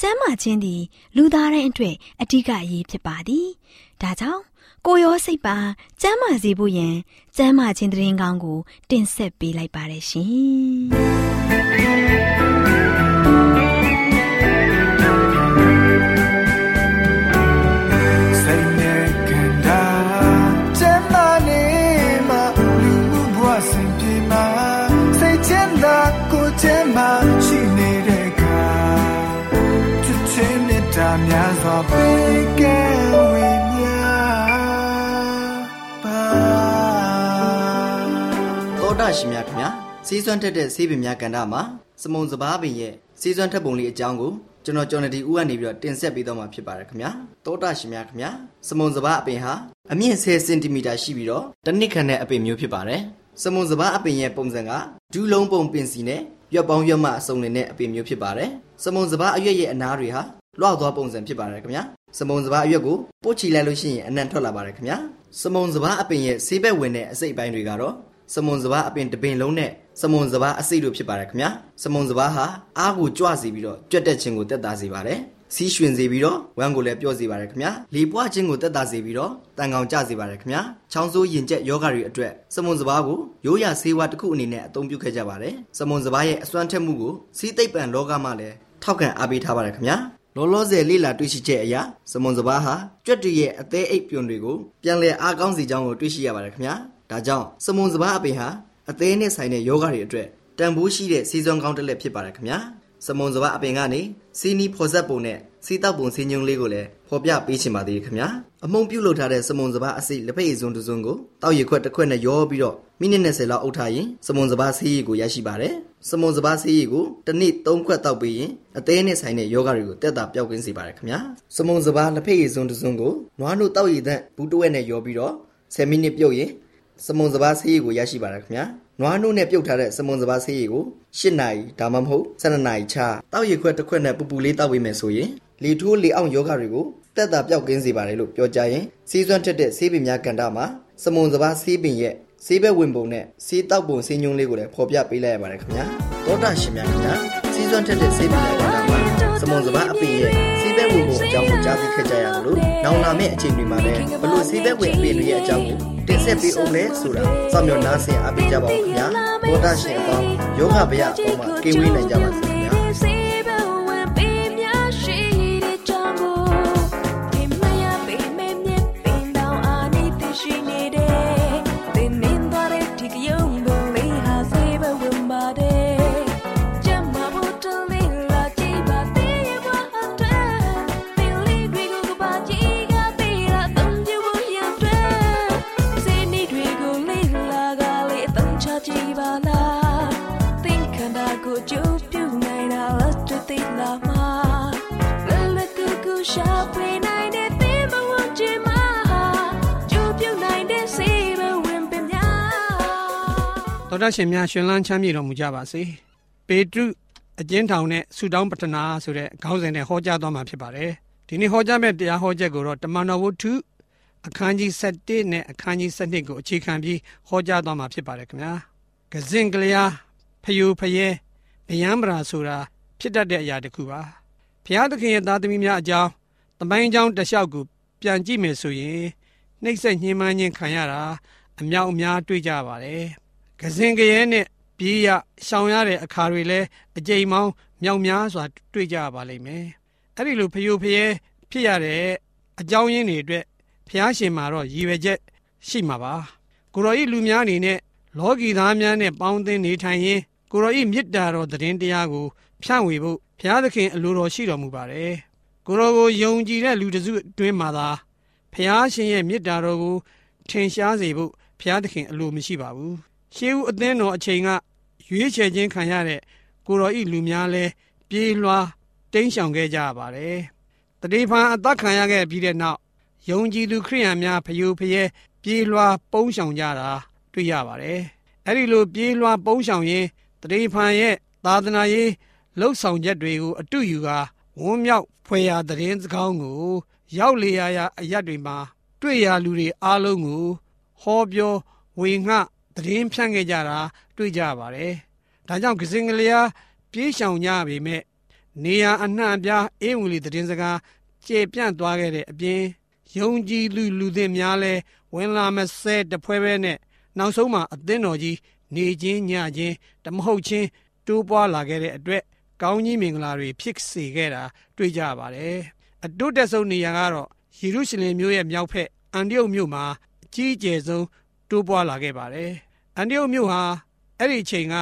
ကျမ်းမာခြင်းသည် လူသားတိုင်းအတွက်အဓိကအရေးဖြစ်ပါသည်ဒါကြောင့်ကိုရောစိတ်ပါကျမ်းမာစေဖို့ယင်ကျမ်းမာခြင်းတရင်ကောင်းကို တင်ဆက်ပေးလိုက်ပါတယ်ရှင်စိတ်နဲ့ကန္တာကျမ်းမာနေမှာလူမှုဘဝစင်ပြေမှာစိတ်ချမ်းသာကိုကျမ်းမာ များစွာပေးကဲဝေမျှပါတောတာရှင်များခင်ဗျာစီးစွမ်းထက်တဲ့ဆေးပင်များကဏ္ဍမှာစမုံစပားပင်ရဲ့စီးစွမ်းထက်ပုံလေးအကြောင်းကိုကျွန်တော်ကျော်နေဒီဦးကနေပြီးတော့တင်ဆက်ပေးတော့မှာဖြစ်ပါတယ်ခင်ဗျာတောတာရှင်များခင်ဗျာစမုံစပားအပင်ဟာအမြင့်10စင်တီမီတာရှိပြီးတော့တစ်နှစ်ခန့်တဲ့အပင်မျိုးဖြစ်ပါတယ်စမုံစပားအပင်ရဲ့ပုံစံကဒူးလုံးပုံပင်စီနဲ့ရွက်ပေါင်းရွက်မအစုံနေတဲ့အပင်မျိုးဖြစ်ပါတယ်စမုံစပားအရွက်ရဲ့အနားတွေဟာ လွှတ်သွားပုံစံဖြစ်ပါတယ်ခင်ဗျာစမုံစပားအရွက်ကိုပို့ချီလိုက်လို့ရှိရင်အနံ့ထွက်လာပါတယ်ခင်ဗျာစမုံစပားအပင်ရဲ့ဆေးဘက်ဝင်တဲ့အစိတ်အပိုင်းတွေကတော့စမုံစပားအပင်တစ်ပင်လုံးနဲ့စမုံစပားအစိတ်တို့ဖြစ်ပါတယ်ခင်ဗျာစမုံစပားဟာအားကိုကြွစေပြီးတော့ကြွက်တက်ခြင်းကိုတက်တာစေပါတယ်စီးရွှင်စေပြီးတော့ဝမ်းကိုလည်းပျော့စေပါတယ်ခင်ဗျာလေပွားခြင်းကိုတက်တာစေပြီးတော့တန်ကောင်ကြစေပါတယ်ခင်ဗျာချောင်းဆိုးရင်ကျက်ယောဂတွေအတွက်စမုံစပားကိုရိုးရာဆေးဝါးတစ်ခုအနေနဲ့အသုံးပြုခဲ့ကြပါတယ်စမုံစပားရဲ့အစွမ်းထက်မှုကိုစီးသိပ်ပံလောကမှာလည်းထောက်ခံအားပေးထားပါတယ်ခင်ဗျာ လောလောဆယ်လေ့လာတွေ့ရှိချက်အရစမွန်စပားဟာကြွက်တွေရဲ့အသေးအိပ်ပြွန်တွေကိုပြန်လည်အားကောင်းစေကြောင်းကိုတွေ့ရှိရပါတယ်ခင်ဗျာဒါကြောင့်စမွန်စပားအပင်ဟာအသေးနဲ့ဆိုင်တဲ့ယောဂတွေအတွက်တန်ဖိုးရှိတဲ့စီးစွမ်းကောင်းတစ်လက်ဖြစ်ပါတယ်ခင်ဗျာစမွန်စပားအပင်ကနေစီနီဖော်ဆက်ပုံနဲ့ စီတောက်ပုံစင်းညုံလေးကိုလည်းဖော်ပြပေးချင်ပါသေးတယ်ခင်ဗျာအမုံပြုတ်လုပ်ထားတဲ့စမွန်စပားအစိလက်ဖက်ရည်စွန်းတစ်စွန်းကိုတောက်ရခွက်တစ်ခွက်နဲ့ရောပြီးတော့မိနစ်20လောက်အုပ်ထားရင်စမွန်စပားဆေးရည်ကိုရရှိပါတယ်စမွန်စပားဆေးရည်ကိုတစ်နေ့3ခွက်တောက်ပြီးရင်အသေးနဲ့ဆိုင်တဲ့ယောဂတွေကိုတက်တာပျောက်ကင်းစေပါတယ်ခင်ဗျာစမွန်စပားလက်ဖက်ရည်စွန်းတစ်စွန်းကိုနွားနို့တောက်ရည်သန့်ဘူးတဝက်နဲ့ရောပြီးတော့10မိနစ်ပြုတ်ရင်စမွန်စပားဆေးရည်ကိုရရှိပါတယ်ခင်ဗျာနွားနို့နဲ့ပြုတ်ထားတဲ့စမွန်စပားဆေးရည်ကို8နာရီဒါမှမဟုတ်12နာရီချတောက်ရည်ခွက်တစ်ခွက်နဲ့ပူပူလေးတောက်ပေးမယ်ဆိုရင် လေထိုးလေအောင်ယောဂတွေကိုတက်တာပျောက်ကင်းစေပါတယ်လို့ပြောကြရင်စီးစွမ်းထက်တဲ့ဆေးပင်များကဏ္ဍမှာစမွန်စပားဆေးပင်ရဲ့ဆေးဘက်ဝင်ပုံနဲ့ဆေးတောက်ပုံဆေးညွှန်းလေးကိုလည်းဖော်ပြပေးလိုက်ရပါတယ်ခင်ဗျာတောတာရှင်များခင်ဗျာစီးစွမ်းထက်တဲ့ဆေးပင်များကဏ္ဍမှာစမွန်စပားအပင်ရဲ့ဆေးဘက်ဝင်ပုံအကြောင်းကိုကြားသိခဲ့ကြရလို့နောင်လာမယ့်အချိန်တွေမှာလည်းဘလို့ဆေးဘက်ဝင်အပင်တွေရဲ့အကြောင်းကိုတင်ဆက်ပေးအောင်လဲဆိုတာစောင့်မျှော်နားဆင်အားပေးကြပါဦးခင်ဗျာတောတာရှင်အပေါင်းယောဂဗျာအပေါင်းမှာကင်းဝေးနိုင်ကြပါစေ တဲ့သင်ဘဝချင်မှာကြိုးပြုနိုင်တဲ့စေဘဝင်ပင်များတော်တရှင်များရှင်လန်းချမ်းမြေတော်မူကြပါစေပေတရုအကျဉ်းထောင်နဲ့ဆူတောင်းပတနာဆိုတဲ့ခေါင်းစဉ်နဲ့ဟောကြားသွားမှာဖြစ်ပါတယ်ဒီနေ့ဟောကြားမဲ့တရားဟောချက်ကိုတော့တမန်တော်ဝတ္ထုအခန်းကြီး7နဲ့အခန်းကြီး7ကိုအခြေခံပြီးဟောကြားသွားမှာဖြစ်ပါတယ်ခင်ဗျာကစင်ကလျာဖယိုဖယဲဗျံပရာဆိုတာဖြစ်တတ်တဲ့အရာတစ်ခုပါ ဘုရားသခင်ရဲ့သားသမီးများအကြောင်းတမိုင်းအကြောင်းတစ်လျှောက်ကိုပြန်ကြည့်မယ်ဆိုရင်နှိမ့်ဆက်ညှဉ်းပန်းခြင်းခံရတာအမြောက်အများတွေ့ကြပါတယ်ကစင်ကရဲနဲ့ပြေးရရှောင်ရတဲ့အခါတွေလည်းအကြိမ်မောင်းမြောက်များစွာတွေ့ကြပါလိမ့်မယ်အဲ့ဒီလိုဖယိုဖယဲဖြစ်ရတဲ့အကြောင်းရင်းတွေအတွက်ဖျားရှင်မှာတော့ရည်ရွယ်ချက်ရှိမှာပါကိုရောဤလူများအနေနဲ့လောကီသားများနဲ့ပေါင်းသင်းနေထိုင်ရင်းကိုရောဤမေတ္တာတော်သတင်းတရားကိုဖြန့်ဝေဖို့ ဘုရားသခင်အလိုတော်ရှိတော်မူပါတယ်ကိုရောကိုယုံကြည်တဲ့လူတစုအတွင်းမှာသာဘုရားရှင်ရဲ့မေတ္တာတော်ကိုထင်ရှားစေဖို့ဘုရားသခင်အလိုမရှိပါဘူးရှေးဦးအသင်းတော်အချိန်ကရွေးချယ်ခြင်းခံရတဲ့ကိုရောဤလူများလဲပြေးလွှားတိမ်းရှောင်ခဲ့ကြရပါတယ်တတိဖန်အသက်ခံရခဲ့ပြီးတဲ့နောက်ယုံကြည်သူခရိယန်များဖယိုဖယဲပြေးလွှားပုန်းရှောင်ကြတာတွေ့ရပါတယ်အဲ့ဒီလိုပြေးလွှားပုန်းရှောင်ရင်တတိဖန်ရဲ့သာသနာရေး လှုပ်ဆောင်ချက်တွေကိုအတူယူကာဝန်းမြောက်ဖွယ်ရာသတင်းစကားကို ရောက်လေရာရာအရက်တွေမှာတွေ့ရလူတွေအားလုံးကိုဟောပြောဝေငှသတင်းဖြန့်ခဲ့ကြတာတွေ့ကြပါတယ်။ဒါကြောင့်ကစင်ကလေးအားပြေးရှောင်ကြပေမဲ့နေရအနှံ့အပြားအေးဝင်လီသတင်းစကားကျေပြန့်သွားခဲ့တဲ့အပြင်ယုံကြည်လူလူသစ်များလဲဝင်လာမဆဲတဖွဲပဲနဲ့နောက်ဆုံးမှာအသင်းတော်ကြီးနေချင်းညချင်းတမဟုတ်ချင်းတိုးပွားလာခဲ့တဲ့အတွက် ကောင်းကြီးမင်္ဂလာတွေဖြစ်စေခဲ့တာတွေ့ကြပါတယ်အတုတက်ဆုံးနေရာကတော့ယေရုရှလင်မြို့ရဲ့မြောက်ဖက်အန်ဒီယုတ်မြို့မှာအကြီးအကျယ်ဆုံးတိုးပွားလာခဲ့ပါတယ်အန်ဒီယုတ်မြို့ဟာအဲ့ဒီအချိန်ကဥ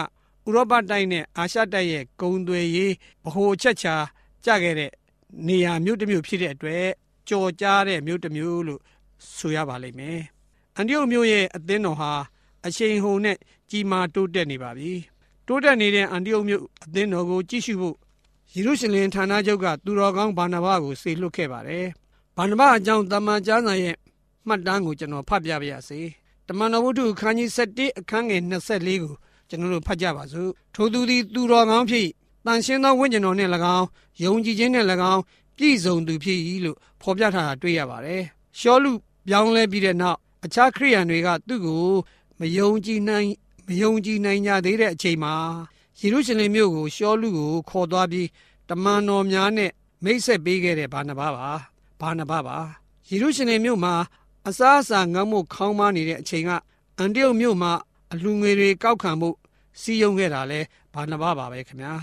ရောပတိုက်နဲ့အာရှတိုက်ရဲ့ဂုံသွေရေးဗဟိုချက်ချာကြခဲ့တဲ့နေရာမြို့တစ်မြို့ဖြစ်တဲ့အတွက်ကြော်ကြားတဲ့မြို့တစ်မြို့လို့ဆိုရပါလိမ့်မယ်။အန်ဒီယုတ်မြို့ရဲ့အသင်းတော်ဟာအချိန်ဟုန်နဲ့ကြီးမားတိုးတက်နေပါပြီ။ တိုးတက်နေတဲ့အန်ဒီယုတ်မြို့အသင်းတော်ကိုကြည့်ရှုဖို့ယေရုရှလင်ဌာနချုပ်ကသူတော်ကောင်းဘာနာဘကိုစေလွှတ်ခဲ့ပါတယ်။ဘာနာဘအကြောင်းတမန်ကျမ်းစာရဲ့မှတ်တမ်းကိုကျွန်တော်ဖတ်ပြပါရစေ။တမန်တော်ဝတ္ထုအခန်းကြီး7အခန်းငယ်24ကိုကျွန်တော်တို့ဖတ်ကြပါစို့။ထိုသူသည်သူတော်ကောင်းဖြစ်တန်ရှင်းသောဝိညာဉ်တော်နှင့်၎င်းယုံကြည်ခြင်းနှင့်၎င်းပြည့်စုံသူဖြစ်၏လို့ဖော်ပြထားတာတွေ့ရပါတယ်။ရှောလူပြောင်းလဲပြီးတဲ့နောက်အခြားခရိယန်တွေကသူ့ကိုမယုံကြည်နိုင် မယုံကြည်နိုင်ကြသေးတဲ့အချိန်မှာယေရုရှလင်မြို့ကိုရှောလူကိုခေါ်သွားပြီးတမန်တော်များနဲ့မိတ်ဆက်ပေးခဲ့တဲ့ဘာနဘာပါဘာနဘာပါယေရုရှလင်မြို့မှာအစားအစာငတ်မှုခေါင်းမနေတဲ့အချိန်ကအန်တရုတ်မြို့မှာအလူငွေတွေကောက်ခံမှုစီယုံခဲ့တာလဲဘာနဘာပါပဲခင်ဗျာ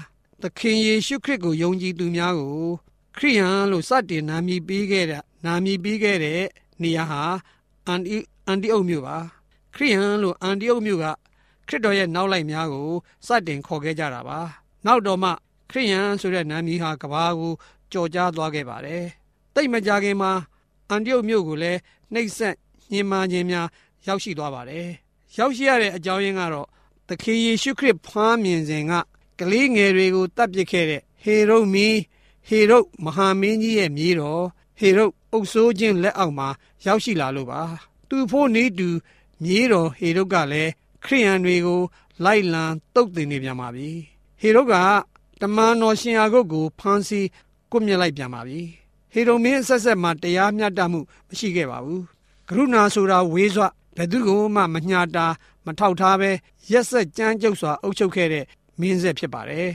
သခင်ယေရှုခရစ်ကိုယုံကြည်သူများကိုခရိယန်လို့စတင်နာမည်ပေးခဲ့တဲ့နာမည်ပေးခဲ့တဲ့နေရာဟာအန်ဒီအန်ဒီအုတ်မြို့ပါခရိယန်လို့အန်ဒီအုတ်မြို့က ခရစ်တော်ရဲ့နောက်လိုက်များကိုစတင်ခေါ်ခဲ့ကြတာပါနောက်တော့မှခရိယန်ဆိုတဲ့နာမည်ဟာကဘာကိုကြော်ကြားသွားခဲ့ပါတယ်တိတ်မကြခင်မှာအန်ဒီအုတ်မြို့ကိုလည်းနှိပ်စက်ညှဉ်းပန်းခြင်းများရောက်ရှိသွားပါတယ်ရောက်ရှိရတဲ့အကြောင်းရင်းကတော့သခင်ယေရှုခရစ်ဖားမြင်စဉ်ကကလေးငယ်တွေကိုတတ်ပစ်ခဲ့တဲ့ဟေရုမီဟေရုမဟာမင်းကြီးရဲ့မြေတော်ဟေရုအုပ်စိုးခြင်းလက်အောက်မှာရောက်ရှိလာလို့ပါ သူဖို့နေတူမြေတော်ဟေရုကလည်း ခရိယန်တွေကို လိုက်လံတုတ်တင်နေပြန်ပါပြီဟေရုကတမန်တော်ရှင်အာဂုတ်ကိုဖမ်းဆီးကွပ်မြက်လိုက်ပြန်ပါပြီဟေရုမင်းဆက်ဆက်မှာတရားမျှတမှုမရှိခဲ့ပါဘူးကရုဏာဆိုတာဝေးစွာဘယ်သူကိုမှမညာတာမထောက်ထားပဲရက်ဆက်ကြမ်းကြုတ်စွာအုပ်ချုပ်ခဲ့တဲ့မင်းဆက်ဖြစ်ပါတယ်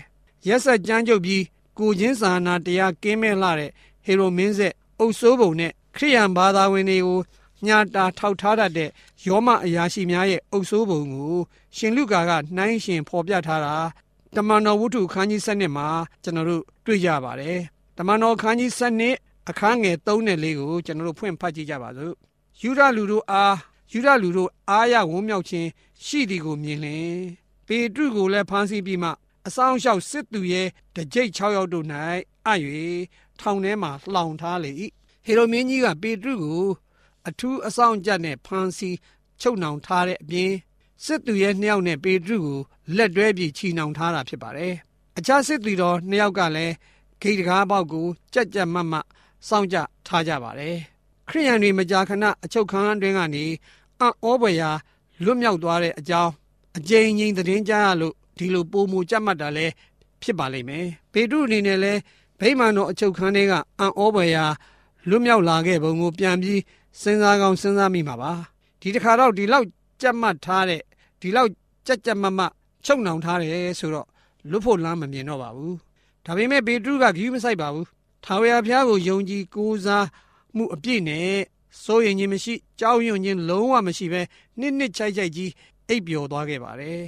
ရက်ဆက်ကြမ်းကြုတ်ပြီးကိုချင်းစာနာတရားကင်းမဲ့လာတဲ့ဟေရိုမင်းဆက်အုပ်စိုးပုံနဲ့ခရိယန်ဘာသာဝင်တွေကိုညာတာထောက်ထားတတ်တဲ့ ယောမအရာရှိများရဲ့အုပ်စိုးပုံကိုရှင်လူကာကနှိုင်းရှင်ဖော်ပြထားတာတမန်တော်ဝုဒ္ဓခန်းကြီး7မှာကျွန်တော်တို့တွေ့ကြပါတယ်တမန်တော်ခန်းကြီး7အခန်းငယ်3နဲ့4ကိုကျွန်တော်တို့ဖွင့်ဖတ်ကြည့်ကြပါစို့ယူဒလူတို့အားယူဒလူတို့အားရဝန်းမြောက်ခြင်းရှိသည်ကိုမြင်လင်ပေတရုကိုလည်းဖမ်းဆီးပြီးမှအဆောင်လျှောက်စစ်သူရဲ့တကြိတ်6ယောက်တို့၌အ၍ထောင်ထဲမှလှောင်ထားလေ၏ဟေရိုမင်းကြီးကပေတရုကိုအထူးအဆောင်ကြက်နဲ့ဖမ်းဆီး ချုပ်နှောင်ထားတဲ့အပြင်စစ်သူရဲ့နှစ်ယောက်နဲ့ပေတရုကိုလက်တွဲပြီးချီနှောင်ထားတာဖြစ်ပါတယ်အခြားစစ်သူတော်နှစ်ယောက်ကလည်းဂိတ်တကားပေါက်ကိုကြက်ကြက်မတ်မတ်စောင့်ကြထားကြပါတယ်ခရိယန်တွေမကြာခဏအချုပ်ခန်းအတွင်းကနေအံ့ဩဖွယ်ရာလွတ်မြောက်သွားတဲ့အကြောင်းအကြိမ်ကြိမ်သတင်းကြားရလို့ဒီလိုပုံမူကြက်မှတ်တာလဲဖြစ်ပါလိမ့်မယ်ပေတရုအနေနဲ့လဲဗိမာန်တော်အချုပ်ခန်းထဲကအံ့ဩဖွယ်ရာလွတ်မြောက်လာခဲ့ပုံကိုပြန်ပြီးစဉ်းစားကောင်းစဉ်းစားမိမှာပါ ဒီတစ်ခါတော့ဒီလောက်ကြက်မှတ်ထားတဲ့ဒီလောက်ကြက်ကြက်မတ်မတ်ချုပ်နှောင်ထားတယ်ဆိုတော့လွတ်ဖို့လမ်းမမြင်တော့ပါဘူးဒါပေမဲ့ပေတရုကဂီးမဆိုင်ပါဘူးထာဝရဘုရားကိုယုံကြည်ကိုးစားမှုအပြည့်နဲ့စိုးရင်ခြင်းမရှိကြောက်ရွံ့ခြင်းလုံးဝမရှိဘဲနှစ်နှစ်ချိုက်ချိုက်ကြီးအိပ်ပျော်သွားခဲ့ပါတယ်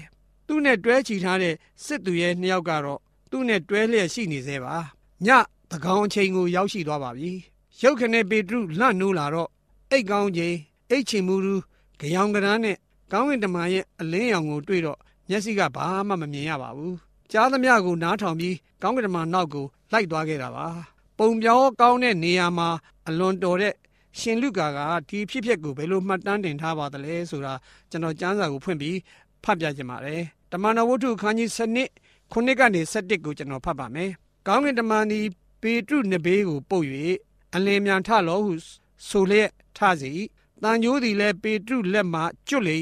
သူ့နဲ့တွဲချီထားတဲ့စစ်သူရဲ့နှစ်ယောက်ကတော့သူ့နဲ့တွဲလျက်ရှိနေသေးပါညသကောင်အချိန်ကိုရောက်ရှိသွားပါပြီရုတ်ခနဲ့ပေတရုလှနိုးလာတော့အိတ်ကောင်းချိန် အိတ်ချင်မှုရူကြောင်ကရန်းနဲ့ကောင်းကင်တမန်ရဲ့အလင်းရောင်ကိုတွေ့တော့မျက်စိကဘာမှမမြင်ရပါဘူးကြားသမျှကိုနားထောင်ပြီးကောင်းကင်တမန်နောက်ကိုလိုက်သွားခဲ့တာပါပုံပြောကောင်းတဲ့နေရာမှာအလွန်တော်တဲ့ရှင်လူကာကဒီဖြစ်ဖြစ်ကိုဘယ်လိုမှတ်တမ်းတင်ထားပါသလဲဆိုတာကျွန်တော်ကျမ်းစာကိုဖွင့်ပြီးဖတ်ပြခြင်းပါတယ်တမန်တော်ဝတ္ထုခန်းကြီး7ခုနှစ်ကနေ7ကိုကျွန်တော်ဖတ်ပါမယ်ကောင်းကင်တမန်ဒီပေတရုနှစ်ဘေးကိုပုတ်၍အလင်းမြန်ထလောဟုဆိုလျက်ထစီ တန်ကြိုးသည်လည်းပေတရုလက်မှကျွတ်လေ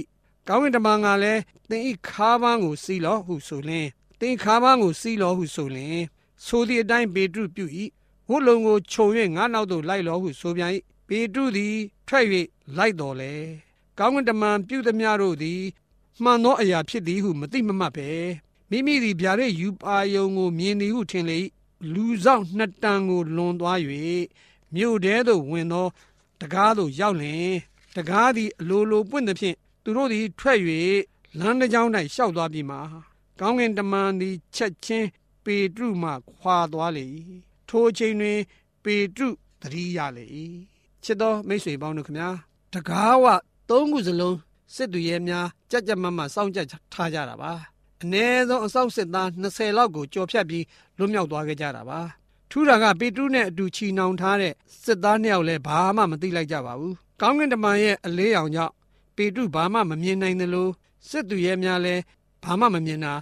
ကောင်းကင်တမန်ကလည်းသင်ဤခါးပန်းကိုစီးလောဟုဆိုလင်သင်ခါးပန်းကိုစီးလောဟုဆိုလင်ဆိုသည့်အတိုင်းပေတရုပြု၏ဝတ်လုံကိုခြုံ၍ငါနောက်သို့လိုက်လောဟုဆိုပြန်၏ပေတရုသည်ထွက်၍လိုက်တော်လေကောင်းကင်တမန်ပြုသည်များတို့သည်မှန်သောအရာဖြစ်သည်ဟုမသိမမှတ်ပဲမိမိသည်ဗျာဒိတ်ယူပါယုံကိုမြင်သည်ဟုထင်လေလူဆောင်နှစ်တန်ကိုလွန်သွား၍မြို့ထဲသို့ဝင်သော တကားသို့ရောက်လင်တကားသည်အလိုလိုပွင့်သည်ဖြင့်သူတို့သည်ထွက်၍လမ်းတစ်ကြောင်း၌ရှောက်သွားပြီးမှကောင်းကင်တမန်သည်ချက်ချင်းပေတရုမှခွာသွားလေထိုအချိန်တွင် ပေတရုတတိယလေချစ်တော်မိတ်ဆွေပေါင်းတို့ခမညာတကားဝသုံးခုစလုံးစစ်သူရဲများကြက်ကြက်မတ်မတ်စောင့်ကြထားကြတာပါအ ਨੇ ဆုံးအစောင့်စစ်သား20လောက်ကိုကြော်ဖြတ်ပြီးလွတ်မြောက်သွားခဲ့ကြတာပါ ထူးတာကပေတရုနဲ့အတူချီနှောင်ထားတဲ့စစ်သားနှစ်ယောက်လည်းဘာမှမသိလိုက်ကြပါဘူးကောင်းကင်တမန်ရဲ့အလေးရောင်ကြောင့်ပေတရုဘာမှမမြင်နိုင်သလိုစစ်သူရဲများလည်းဘာမှမမြင်တာ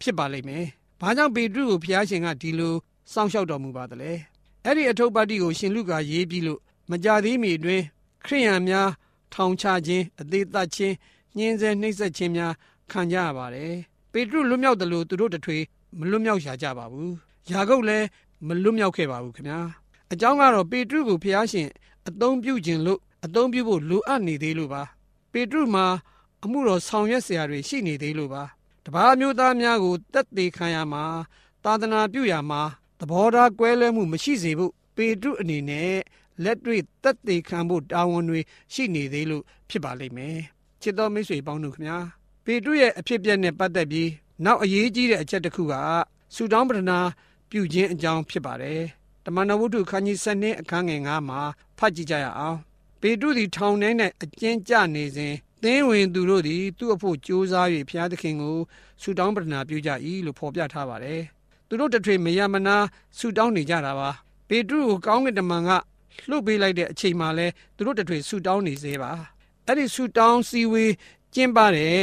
ဖြစ်ပါလိမ့်မယ်။ဘာကြောင့်ပေတရုကိုဖျားရှင်ကဒီလိုစောင့်ရှောက်တော်မူပါသလဲ။အဲ့ဒီအထုပ်ပတ်တိကိုရှင်လူကရေးပြီးလို့မကြသေးမီအတွင်းခရိယန်များထောင်ချခြင်းအသေးသက်ခြင်းညှင်းဆဲနှိပ်စက်ခြင်းများခံကြရပါတယ်။ပေတရုလွတ်မြောက်တယ်လို့သူတို့တထွေမလွတ်မြောက်ရှာကြပါဘူး။ယာကုပ်လည်း မလွတ်မြောက်ခဲ့ပါဘူးခင်ဗျာအကြောင်းကတော့ပေတရုကိုဖျားရှင်အသုံးပြုခြင်းလို့အသုံးပြုဖို့လိုအပ်နေသေးလို့ပါပေတရုမှာအမှုတော်ဆောင်ရွက်စရာတွေရှိနေသေးလို့ပါတပါးမျိုးသားများကိုတက်သေးခံရမှာသာသနာပြုရမှာသဘောထားကွဲလွဲမှုမရှိစေဖို့ပေတရုအနေနဲ့လက်တွေ့တက်သေးခံဖို့တာဝန်တွေရှိနေသေးလို့ဖြစ်ပါလိမ့်မယ်ချစ်တော်မိတ်ဆွေပေါင်းတို့ခင်ဗျာပေတရုရဲ့အဖြစ်အပျက်နဲ့ပတ်သက်ပြီးနောက်အရေးကြီးတဲ့အချက်တစ်ခုကဆူတောင်းပတနာ ပြုခြင်းအကြောင်းဖြစ်ပါတယ်တမန်တော်ဝတ္ထုခန်းကြီး7အခန်းငယ်9မှာဖတ်ကြည့်ကြရအောင်ပေတရုသည်ထောင်ထဲ၌အကျဉ်းကျနေစဉ်သင်းဝင်သူတို့သည်သူ့အဖို့ကြိုးစား၍ဘုရားသခင်ကိုဆုတောင်းပတနာပြုကြ၏လို့ဖော်ပြထားပါတယ်။သူတို့တထွေမယမနာဆုတောင်းနေကြတာပါ။ပေတရုကိုကောင်းကင်တမန်ကလှုပ်ပေးလိုက်တဲ့အချိန်မှလဲသူတို့တထွေဆုတောင်းနေသေးပါ။အဲ့ဒီဆုတောင်းစည်းဝေးကျင်းပတဲ့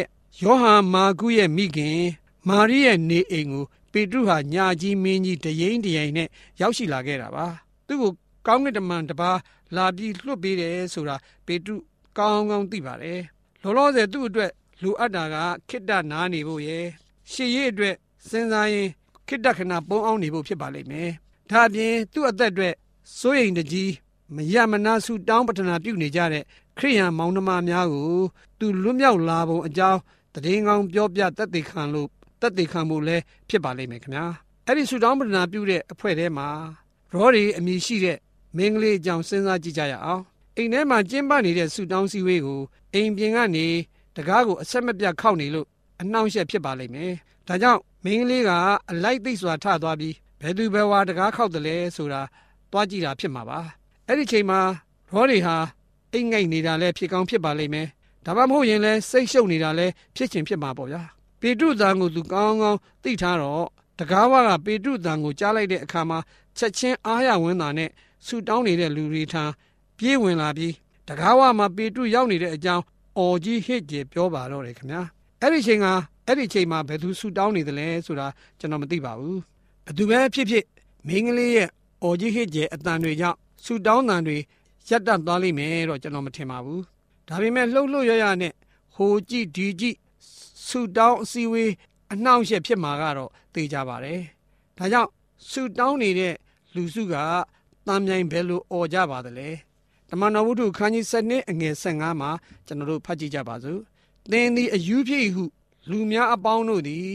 ယောဟန်မာကုရဲ့မိခင် မာရိရဲ့နေအိမ်ကို ပေတရုဟာညာကြီးမင်းကြီးတရင်တရင်နဲ့ရောက်ရှိလာခဲ့တာပါ။သူ့ကိုကောင်းကင်တမန်တပါလာပြီးလှုပ်ပေးတယ်ဆိုတာပေတရုကောင်းကောင်းသိပါတယ်။လောလောဆယ်သူ့အတွက်လိုအပ်တာကခိတ္တနားနေဖို့ရယ်ရှေ့ရေးအတွက်စဉ်းစားရင်ခိတ္တခဏပုံအောင်နေဖို့ဖြစ်ပါလိမ့်မယ်။ဒါအပြင်သူ့အသက်အတွက်စိုးရိမ်တကြီးမရမနာစုတောင်းပတနာပြုနေကြတဲ့ခရိယန်မောင်နှမများကိုသူလွတ်မြောက်လာပုံအကြောင်းတည်ငောင်ပြောပြတတ်သိခံလို့ တတ်သိခံဖို့လည်းဖြစ်ပါလိမ့်မယ်ခင်ဗျာ။အဲ့ဒီစုတောင်းပတနာပြုတဲ့အဖွဲ့ထဲမှာရောဒီအမည်ရှိတဲ့မင်းကလေးအကြောင်းစဉ်းစားကြည့်ကြရအောင်။အိမ်ထဲမှာကျင်းပနေတဲ့ဆူတောင်းစည်းဝေးကိုအိမ်ပြင်ကနေတကားကိုအဆက်မပြတ်ခောက်နေလို့အနှောင့်အယှက်ဖြစ်ပါလိမ့်မယ်။ဒါကြောင့်မင်းကလေးကအလိုက်သိစွာထသွားပြီးဘယ်သူဘယ်ဝါတကားခောက်တယ်လဲဆိုတာတွားကြည့်တာဖြစ်မှာပါ။အဲ့ဒီချိန်မှာရောတွေဟာအိမ်ငိုက်နေတာလဲဖြစ်ကောင်းဖြစ်ပါလိမ့်မယ်။ဒါမှမဟုတ်ရင်လဲစိတ်ရှုပ်နေတာလဲဖြစ်ချင်ဖြစ်မှာပေါ့ဗျာ။ ပေတုသံကိုသူကောင်းကောင်းသိထားတော့တကားဝကပေတုသံကိုကြားလိုက်တဲ့အခါမှာချက်ချင်းအားရဝင်းတာနဲ့ဆူတောင်းနေတဲ့လူတွေထံပြေးဝင်လာပြီးတကားဝမှာပေတုရောက်နေတဲ့အကြောင်းအော်ကြီးဟစ်ကြေပြောပါတော့တယ်ခင်ဗျာအဲ့ဒီချိန်ကအဲ့ဒီချိန်မှာဘယ်သူဆူတောင်းနေသလဲဆိုတာကျွန်တော်မသိပါဘူးဘသူပဲဖြစ်ဖြစ်မင်းကလေးရဲ့အော်ကြီးဟစ်ကြေအတန်တွေကြောင့်ဆူတောင်းတန်တွေရပ်တန့်သွားလိမ့်မယ်တော့ကျွန်တော်မထင်ပါဘူးဒါပေမဲ့လှုပ်လှုပ်ရရနဲ့ဟိုကြည့်ဒီကြည့် ဆူတောင်းအစည်းဝေးအနှောင့်အယှက်ဖြစ်မှာကတော့သိကြပါတယ်ဒါကြောင့်ဆူတောင်းနေတဲ့လူစုကတမ်းမြိုင်ဘယ်လိုអော်ကြပါသလဲတမန်တော်ဝုဒ္ဓခန်းကြီး7အငယ်15မှာကျွန်တော်တို့ဖတ်ကြည့်ကြပါစို့သင်သည်အယူဖြစ်ဟု လူများအပေါင်းတို့သည်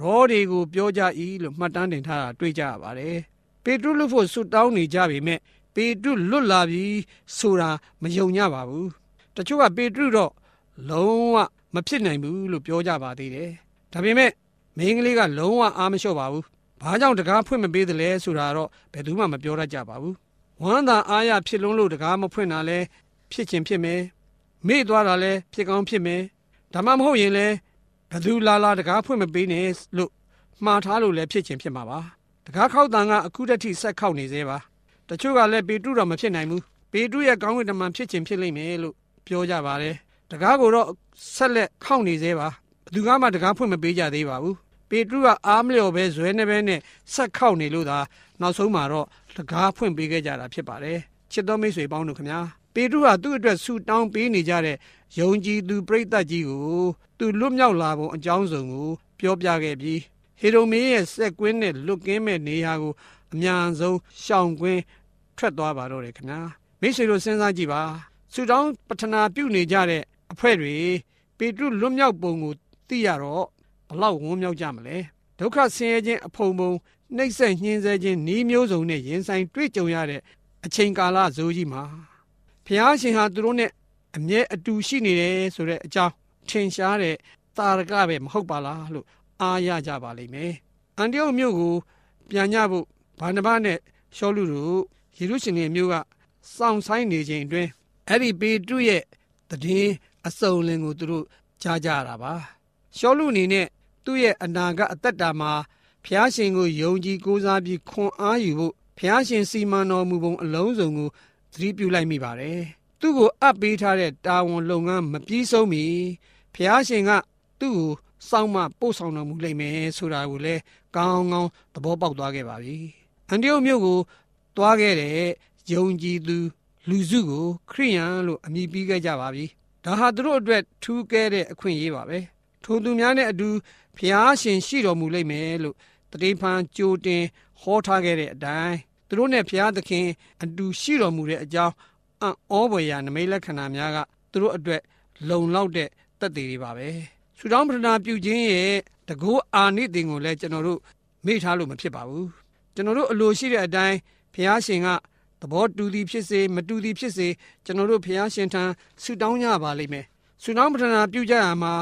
ရောတွေကိုပြောကြ၏လို့မှတ်တမ်းတင်ထားတာတွေ့ကြရပါတယ်ပေတရုလွတ်ဖို့ဆုတောင်းနေကြပေမဲ့ပေတရုလွတ်လာပြီဆိုတာမယုံကြပါဘူးတချို့ကပေတရုတော့လုံးဝ မဖြစ်နိုင်ဘူးလို့ပြောကြပါသေးတယ်ဒါပေမဲ့မိန်းကလေးကလုံးဝအားမလျှော့ပါဘူးဘာကြောင့်တကားဖွင့်မပေးသလဲဆိုတာတော့ဘယ်သူမှမပြောတတ်ကြပါဘူးဝဝမ်းသာအားရဖြစ်လွန်းလို့တကားမဖွင့်တာလဲဖြစ်ချင်းဖြစ်မယ်မေ့သွားတာလဲဖြစ်ကောင်းဖြစ်မယ်ဒါမှမဟုတ်ရင်လဲဘသူလာလာတကားဖွင့်မပေးနဲ့လို့မှားထားလို့လဲဖြစ်ချင်းဖြစ်မှာပါတကားခောက်တန်ကအခုတည်းဆက်ခောက်နေသေးပါတချို့ကလည်းပေတုတော့မဖြစ်နိုင်ဘူးပေတုရဲ့ကောင်းကင်တမန်ဖြစ်ချင်းဖြစ်လိမ့်မယ်လို့ပြောကြပါတယ် တကားကိုတော့ဆက်လက်ခောက်နေသေးပါဘသူကမှတကားဖွင့်မပေးကြသေးပါဘူးပေတရုကအားမလျော်ပဲဇွဲနေပဲနဲ့ဆက်ခောက်နေလို့သာနောက်ဆုံးမှာတော့တကားဖွင့်ပေးခဲ့ကြတာဖြစ်ပါတယ်ချစ်တော်မိတ်ဆွေပေါင်းတို့ခင်ဗျာပေတရုဟာသူ့အတွက်ဆူတောင်းပေးနေကြတဲ့ယုံကြည်သူပရိသတ်ကြီးကိုသူလွတ်မြောက်လာပုံအကြောင်းစုံကိုပြောပြခဲ့ပြီးဟေရုမင်းရဲ့စက်ကွင်းနဲ့လွတ်ကင်းမဲ့နေရာကိုအမြန်ဆုံးရှောင်ကွင်းထွက်သွားပါတော့တယ်ခင်ဗျာမိတ်ဆွေတို့စဉ်းစားကြည့်ပါဆူတောင်းပထနာပြုနေကြတဲ့ အဖွဲ့တွေပေတရုလွတ်မြောက်ပုံကိုသိရတော့ဘလောက်ဝန်းမြောက်ကြမလဲဒုက္ခဆင်းရဲခြင်းအဖုံဖုံနှိမ့်ဆက်ညှင်းဆဲခြင်းဤမျိုးစုံနဲ့ရင်ဆိုင်တွေ့ကြုံရတဲ့အချိန်ကာလဇိုးကြီးမှာဖျားရှင်ဟာသူတို့နဲ့အမြဲအတူရှိနေတယ်ဆိုတဲ့အကြောင်းထင်ရှားတဲ့တာရကပဲမဟုတ်ပါလားလို့အားရကြပါလိမ့်မယ်အန်တယောက်မြို့ကိုပြန်ညဖို့ဘာနဘနဲ့ရှောလူတို့ယေရုရှလင်မြို့ကစောင့်ဆိုင်နေခြင်းအတွင်းအဲ့ဒီပေတုရဲ့တည် အစုံလင်ကိုသူတို့ကြားကြတာပါရှောလူအနေနဲ့သူ့ရဲ့အနာကအသက်တာမှာဖျားရှင်ကိုယုံကြည်ကိုးစားပြီးခွန်အားယူဖို့ဖျားရှင်စီမံတော်မူပုံအလုံးစုံကိုသတိပြုလိုက်မိပါတယ်သူ့ကိုအပ်ပေးထားတဲ့တာဝန်လုပ်ငန်းမပြီးဆုံးမီဖျားရှင်ကသူ့ကိုစောင့်မပို့ဆောင်တော်မူလိမ့်မယ်ဆိုတာကိုလည်းကောင်းကောင်းသဘောပေါက်သွားခဲ့ပါပြီအန်တီယိုမြို့ကိုသွားခဲ့တဲ့ယုံကြည်သူ လူစုကိုခရိယန်လို့အမည်ပေးခဲ့ကြပါပြီ ဒါဟာသူတို့အတွက်ထူးကဲတဲ့အခွင့်အရေးပါပဲထိုသူများနဲ့အတူဖျားရှင်ရှိတော်မူလိမ့်မယ်လို့တတိဖန်ကြိုတင်ဟောထားခဲ့တဲ့အတိုင်းသူတို့နဲ့ဖျားသခင်အတူရှိတော်မူတဲ့အကြောင်းအံ့ဩဖွယ်ရာနမိတ်လက္ခဏာများကသူတို့အတွက်လုံလောက်တဲ့သက်သေတွေပါပဲဆူတောင်းပဒနာပြုခြင်းရဲ့တကောအာနိသင်ကိုလည်းကျွန်တော်တို့မေ့ထားလို့မဖြစ်ပါဘူးကျွန်တော်တို့အလိုရှိတဲ့အတိုင်းဖျားရှင်က သဘောတူသည်ဖြစ်စေမတူသည်ဖြစ်စေကျွန်တော်တို့ဖျားရှင်ထံဆူတောင်းကြပါလိမ့်မယ်ဆူတောင်းပဒနာပြုကြရမှာ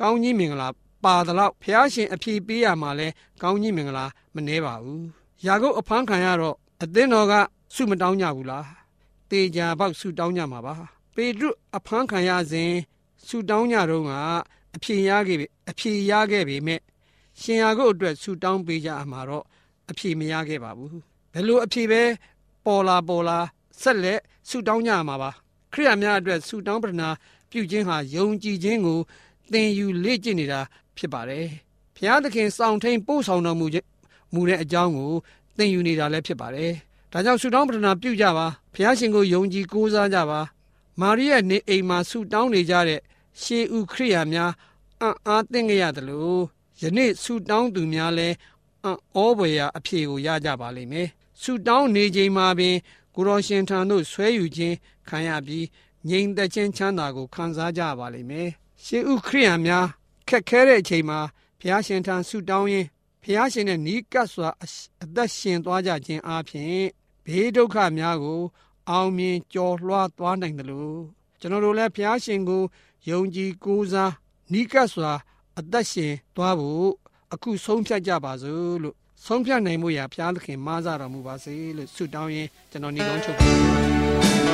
ကောင်းကြီးမင်္ဂလာပါသလောက်ဖျားရှင်အဖြေပေးရမှာလဲကောင်းကြီးမင်္ဂလာမနှဲပါဘူးယာကုပ်အဖမ်းခံရတော့အသင်းတော်ကဆုမတောင်းကြဘူးလားတေချာပေါက်ဆုတောင်းကြမှာပါပေတရုအဖမ်းခံရစဉ်ဆုတောင်းကြတော့ကအဖြေရခဲ့ပြီအဖြေရခဲ့ပြီမဲ့ရှင်ယာကုပ်အတွက်ဆုတောင်းပေးကြမှာတော့အဖြေမရခဲ့ပါဘူးဘယ်လိုအဖြေပဲ ပေါ်လာပေါ်လာဆက်လက်ဆုတောင်းကြမှာပါခရိယာများအတွက်ဆုတောင်းပတနာပြုခြင်းဟာယုံကြည်ခြင်းကိုသင်ယူလေ့ကျင့်နေတာဖြစ်ပါတယ်။ဘုရားသခင်စောင့်ထိန်ပို့ဆောင်တော်မူမူတဲ့အကြောင်းကိုသင်ယူနေတာလည်းဖြစ်ပါတယ်။ဒါကြောင့်ဆုတောင်းပတနာပြုကြပါ။ဘုရားရှင်ကိုယုံကြည်ကိုးစားကြပါ။မာရိရဲ့နေအိမ်မှာဆုတောင်းနေကြတဲ့ရှေးဥခရိယာများအံ့အားသင့်ကြရတယ်လို့ယနေ့ဆုတောင်းသူများလည်းအံ့ဩဖွယ်ရာအဖြေကိုရကြပါလိမ့်မယ်။ ဆုတောင်းနေချိန်မှာပင်ကိုရောရှင်ထံသို့ဆွဲယူခြင်းခံရပြီးငြိမ်သက်ခြင်းချမ်းသာကိုခံစားကြပါလိမ့်မယ်။ရှေးဥခရိယာများခက်ခဲတဲ့အချိန်မှာဘုရားရှင်ထံဆုတောင်းရင်းဘုရားရှင်နဲ့နီးကပ်စွာအသက်ရှင်သွားကြခြင်းအပြင်ဘေးဒုက္ခများကို အောင်မြင်ကျော်လွှားသွားနိုင်တယ်လို့ကျွန်တော်တို့လည်းဘုရားရှင်ကိုယုံကြည်ကိုးစားနီးကပ်စွာအသက်ရှင်သွားဖို့အခုဆုံးဖြတ်ကြပါစို့လို့ ဆုံးဖြတ်နိုင်မှုရာဘုရားသခင်မဆတော်မူပါစေလို့ဆုတောင်းရင်းကျွန်တော်ညီကောင်းချုပ်ပါ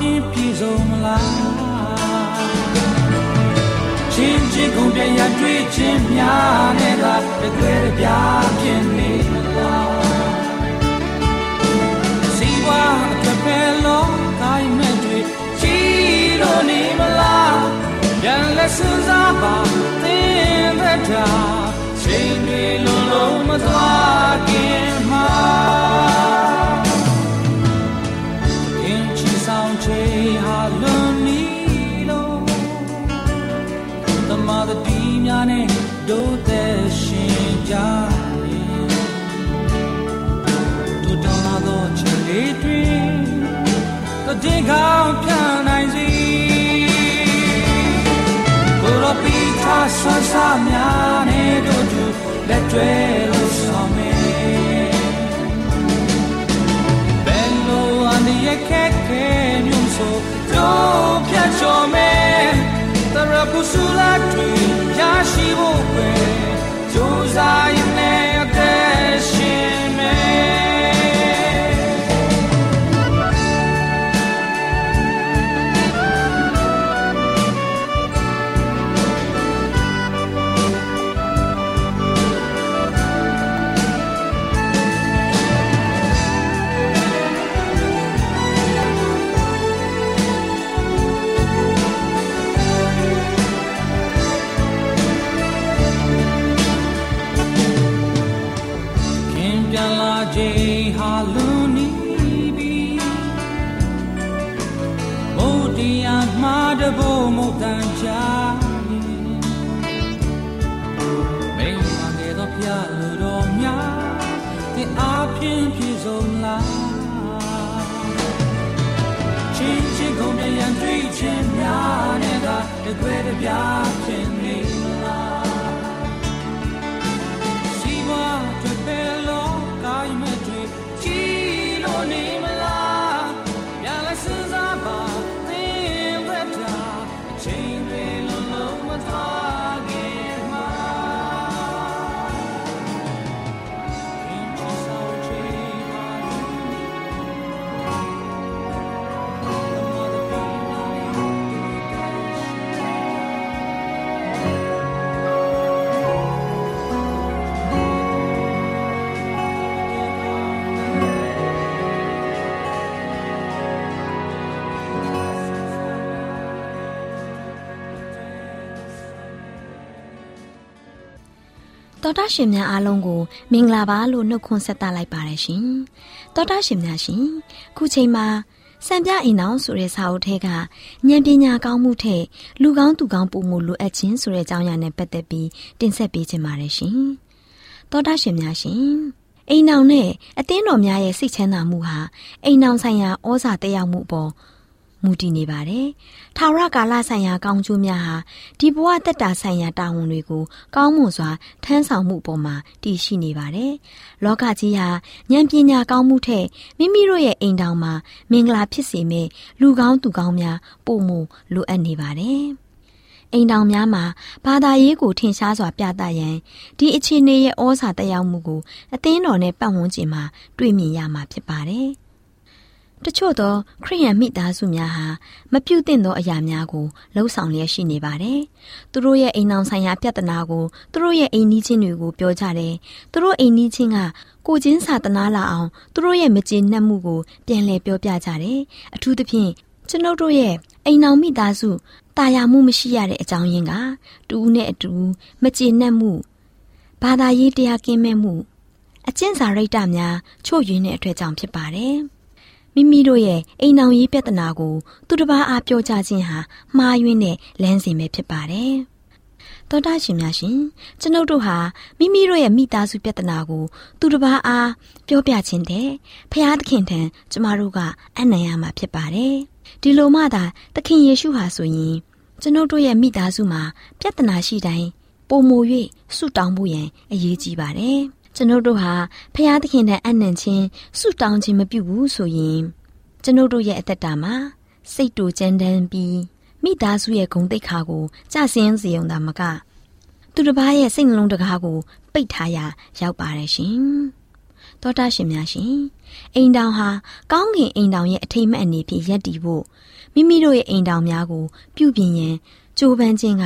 ဖြင့်ပြည်စုံမလားချင်းချင်းကုန်ပြရတွေ့ချင်းများနဲ့ကတကယ်ပြဖြစ်နေမလားစီဝါအကပဲလုံးတိုင်းမဲ့တွေချီလို့နေမလားပြန်လက်စမ်းစားပါသင်တဲ့တာချိန်တွေလုံးလုံးမသွားခင်မှာ ဆဆာများနေတို့သူလက်တွဲလို့ဆောင်မေဘယ်လိုအန်ဒီရဲ့ခဲခဲညုံဆိုတော့ပြတ်ချော်မေတရပူဆူလာတူရရှိဖို့ပဲကြိုးစား တဲ့အားဖြင့်ပြည့်စုံလားချင်းချင်းကုန်တဲ့ရန်တွေ့ချင်းများနဲ့ကတကွဲတပြားဖြစ် တော်တာရှင်များအားလုံးကိုမင်္ဂလာပါလို့နှုတ်ခွန်းဆက်သလိုက်ပါတယ်ရှင်။တော်တာရှင်များရှင်ခုချိန်မှာစံပြအိမ်အောင်ဆိုတဲ့စာအုပ်ထဲကဉာဏ်ပညာကောင်းမှုထက်လူကောင်းသူကောင်းပုံမှုလိုအပ်ခြင်းဆိုတဲ့အကြောင်းအရာနဲ့ပတ်သက်ပြီးတင်ဆက်ပေးခြင်းပါတယ်ရှင်။တော်တာရှင်များရှင်အိမ်အောင်နဲ့အသင်းတော်များရဲ့စိတ်ချမ်းသာမှုဟာအိမ်အောင်ဆိုင်ရာဩဇာတက်ရောက်မှုပေါ် မူတည်နေပါတယ်။ထာဝရကာလဆိုင်ရာကောင်းကျိုးများဟာဒီဘဝတက်တာဆိုင်ရာတာဝန်တွေကိုကောင်းမွန်စွာထမ်းဆောင်မှုပေါ်မှာတည်ရှိနေပါတယ်။လောကကြီးဟာဉာဏ်ပညာကောင်းမှုထက်မိမိတို့ရဲ့အိမ်တောင်မှာမင်္ဂလာဖြစ်စေမယ့်လူကောင်းသူကောင်းများပုံမှုလိုအပ်နေပါတယ်။အိမ်တောင်များမှာဘာသာရေးကိုထင်ရှားစွာပြသရန်ဒီအခြေအနေရဲ့ဩဇာတက်ရောက်မှုကိုအသင်းတော်နဲ့ပတ်ဝန်းကျင်မှာတွေ့မြင်ရမှာဖြစ်ပါတယ်။ တချို့သောခရိယန်မိသားစုများဟာမပြုတ်သင့်သောအရာများကိုလှုံ့ဆော်လျက်ရှိနေပါတယ်။သူတို့ရဲ့အိမ်အောင်ဆိုင်ရာပြဿနာကိုသူတို့ရဲ့အိမ်နီးချင်းတွေကိုပြောကြတယ်။သူတို့အိမ်နီးချင်းကကိုချင်းစာတနာလာအောင်သူတို့ရဲ့မကျေနပ်မှုကိုပြန်လည်ပြောပြကြတယ်။အထူးသဖြင့်ကျွန်ုပ်တို့ရဲ့အိမ်အောင်မိသားစုတာယာမှုမရှိရတဲ့အကြောင်းရင်းကတူဦးနဲ့အတူမကျေနပ်မှုဘာသာရေးတရားကင်းမဲ့မှုအကျင့်စာရိတ္တများချို့ယွင်းတဲ့အတွက်ကြောင့်ဖြစ်ပါတယ်။ မိမိတို့ရဲ့အိမ်အောင်ရေးပြဿနာကိုသူတစ်ပါးအားပြောကြခြင်းဟာမှားယွင်းတဲ့လမ်းစဉ်ပဲဖြစ်ပါတယ်။သောတာရှင်များရှင်ကျွန်ုပ်တို့ဟာမိမိတို့ရဲ့မိသားစုပြဿနာကိုသူတစ်ပါးအားပြောပြခြင်းတဲ့ဖျားသခင်ထံကျမတို့ကအနံ့ရမှာဖြစ်ပါတယ်။ဒီလိုမှသာသခင်ယေရှုဟာဆိုရင်ကျွန်ုပ်တို့ရဲ့မိသားစုမှာပြဿနာရှိတိုင်းပုံမူ၍ဆုတောင်းဖို့ရန်အရေးကြီးပါတယ်။ ကျွန်ုပ်တို့ဟာဖျားသခင်နဲ့အနံ့ချင်းဆုတောင်းခြင်းမပြုဘူးဆိုရင်ကျွန်ုပ်တို့ရဲ့အသက်တာမှာစိတ်တူကြမ်းတမ်းပြီးမိသားစုရဲ့ဂုဏ်သိက္ခာကိုကြဆင်းစေုံသာမကသူတစ်ပါးရဲ့စိတ်နှလုံးတကားကိုပိတ်ထားရာရောက်ပါတယ်ရှင်။သောတာရှင်များရှင်အိမ်တောင်ဟာကောင်းကင်အိမ်တောင်ရဲ့အထိမ့်မဲ့အနေဖြင့်ရပ်တည်ဖို့မိမိတို့ရဲ့အိမ်တောင်များကို ပြုပြင်ရန်ကြိုးပမ်းခြင်းက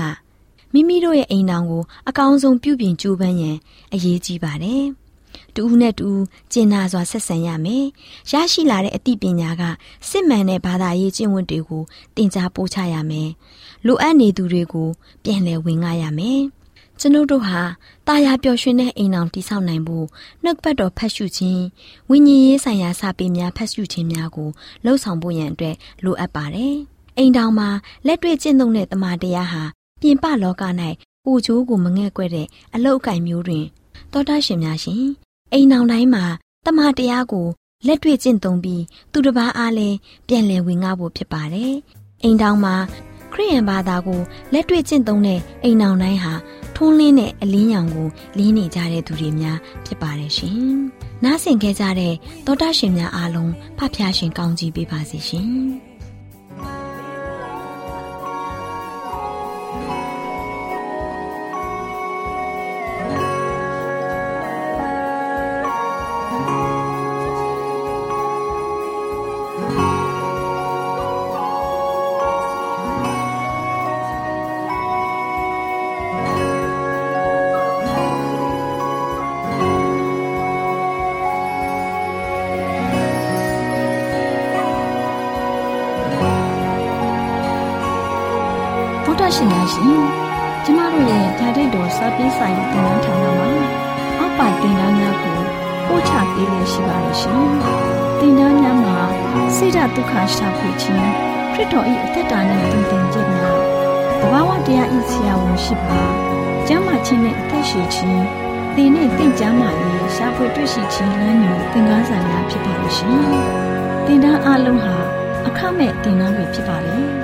မိမိတို့ရဲ့အိမ်တောင်ကိုအကောင်းဆုံးပြုပြင်ကြိုးပမ်းရန်အရေးကြီးပါတယ်။တူဦးနဲ့တူကျင်နာစွာဆက်ဆံရမယ်။ရရှိလာတဲ့အသိပညာကစစ်မှန်တဲ့ဘာသာရေးကျင့်ဝတ်တွေကိုသင်ကြားပို့ချရမယ်။လိုအပ်နေသူတွေကိုပြန်လည်ဝင်ငှရမယ်။ကျွန်ုပ်တို့ဟာတာယာပျော်ရွှင်တဲ့အိမ်အောင်တည်ဆောက်နိုင်ဖို့နှုတ်ပတ်တော်ဖတ်ရှုခြင်းဝိညာဉ်ရေးဆိုင်ရာစာပေများဖတ်ရှုခြင်းများကိုလှုပ်ဆောင်ဖို့ရန်အတွက်လိုအပ်ပါတယ်။အိမ်တောင်မှာလက်တွေ့ကျင့်သုံးတဲ့တမန်တရားဟာ ပြင်ပလောက၌ပူချိုးကိုမငဲ့ကွက်တဲ့အလုတ်အကင်မျိုးတွင်သောတာရှင်များရှင်အိမ်အောင်တိုင်းမှာတမန်တရားကိုလက်တွေ့ကျင့်သုံးပြီးသူတစ်ပါးအားလည်းပြန်လည်ဝင်ငှဖို့ဖြစ်ပါတယ်။အိမ်တောင်မှာခရိယန်ဘာသာကိုလက်တွေ့ကျင့်သုံးတဲ့အိမ်အောင်တိုင်းဟာထွန်းလင်းတဲ့အလင်းရောင်ကိုလင်းနေကြတဲ့သူတွေများဖြစ်ပါတယ်ရှင်။နားဆင်ခဲ့ကြတဲ့သောတာရှင်များအားလုံးဖဖျားရှင်ကောင်းကြီးပေးပါစေရှင်။ ဗုဒ္ဓရှင်များရှင်ကျမတို့ရဲ့ဓာတ်တော်စပေးဆိုင်တင်နန်းဌာနမှာအောက်ပါတင်ဒားများကိုပို့ချပေးလို့ရှိပါရဲ့ရှင်။တင်ဒားများမှာဆိဒ္ဓဒုက္ခရှာဖွေခြင်းခရစ်တော်၏အသက်တာနှင့်တည်တင်ခြင်းများတဘာဝတရားဤဆရာဝန်ရှိပါ။ကျမ်းမာခြင်းနှင့်အသက်ရှိခြင်းသင်နဲ့တင့်ကြမာရေးရှာဖွေတွေ့ရှိခြင်းလမ်းညွန်သင်ခန်းစာများဖြစ်ပါလို့ရှင်။တင်ဒားအလုံးဟာအခမဲ့တင်ဒားတွေဖြစ်ပါလေ။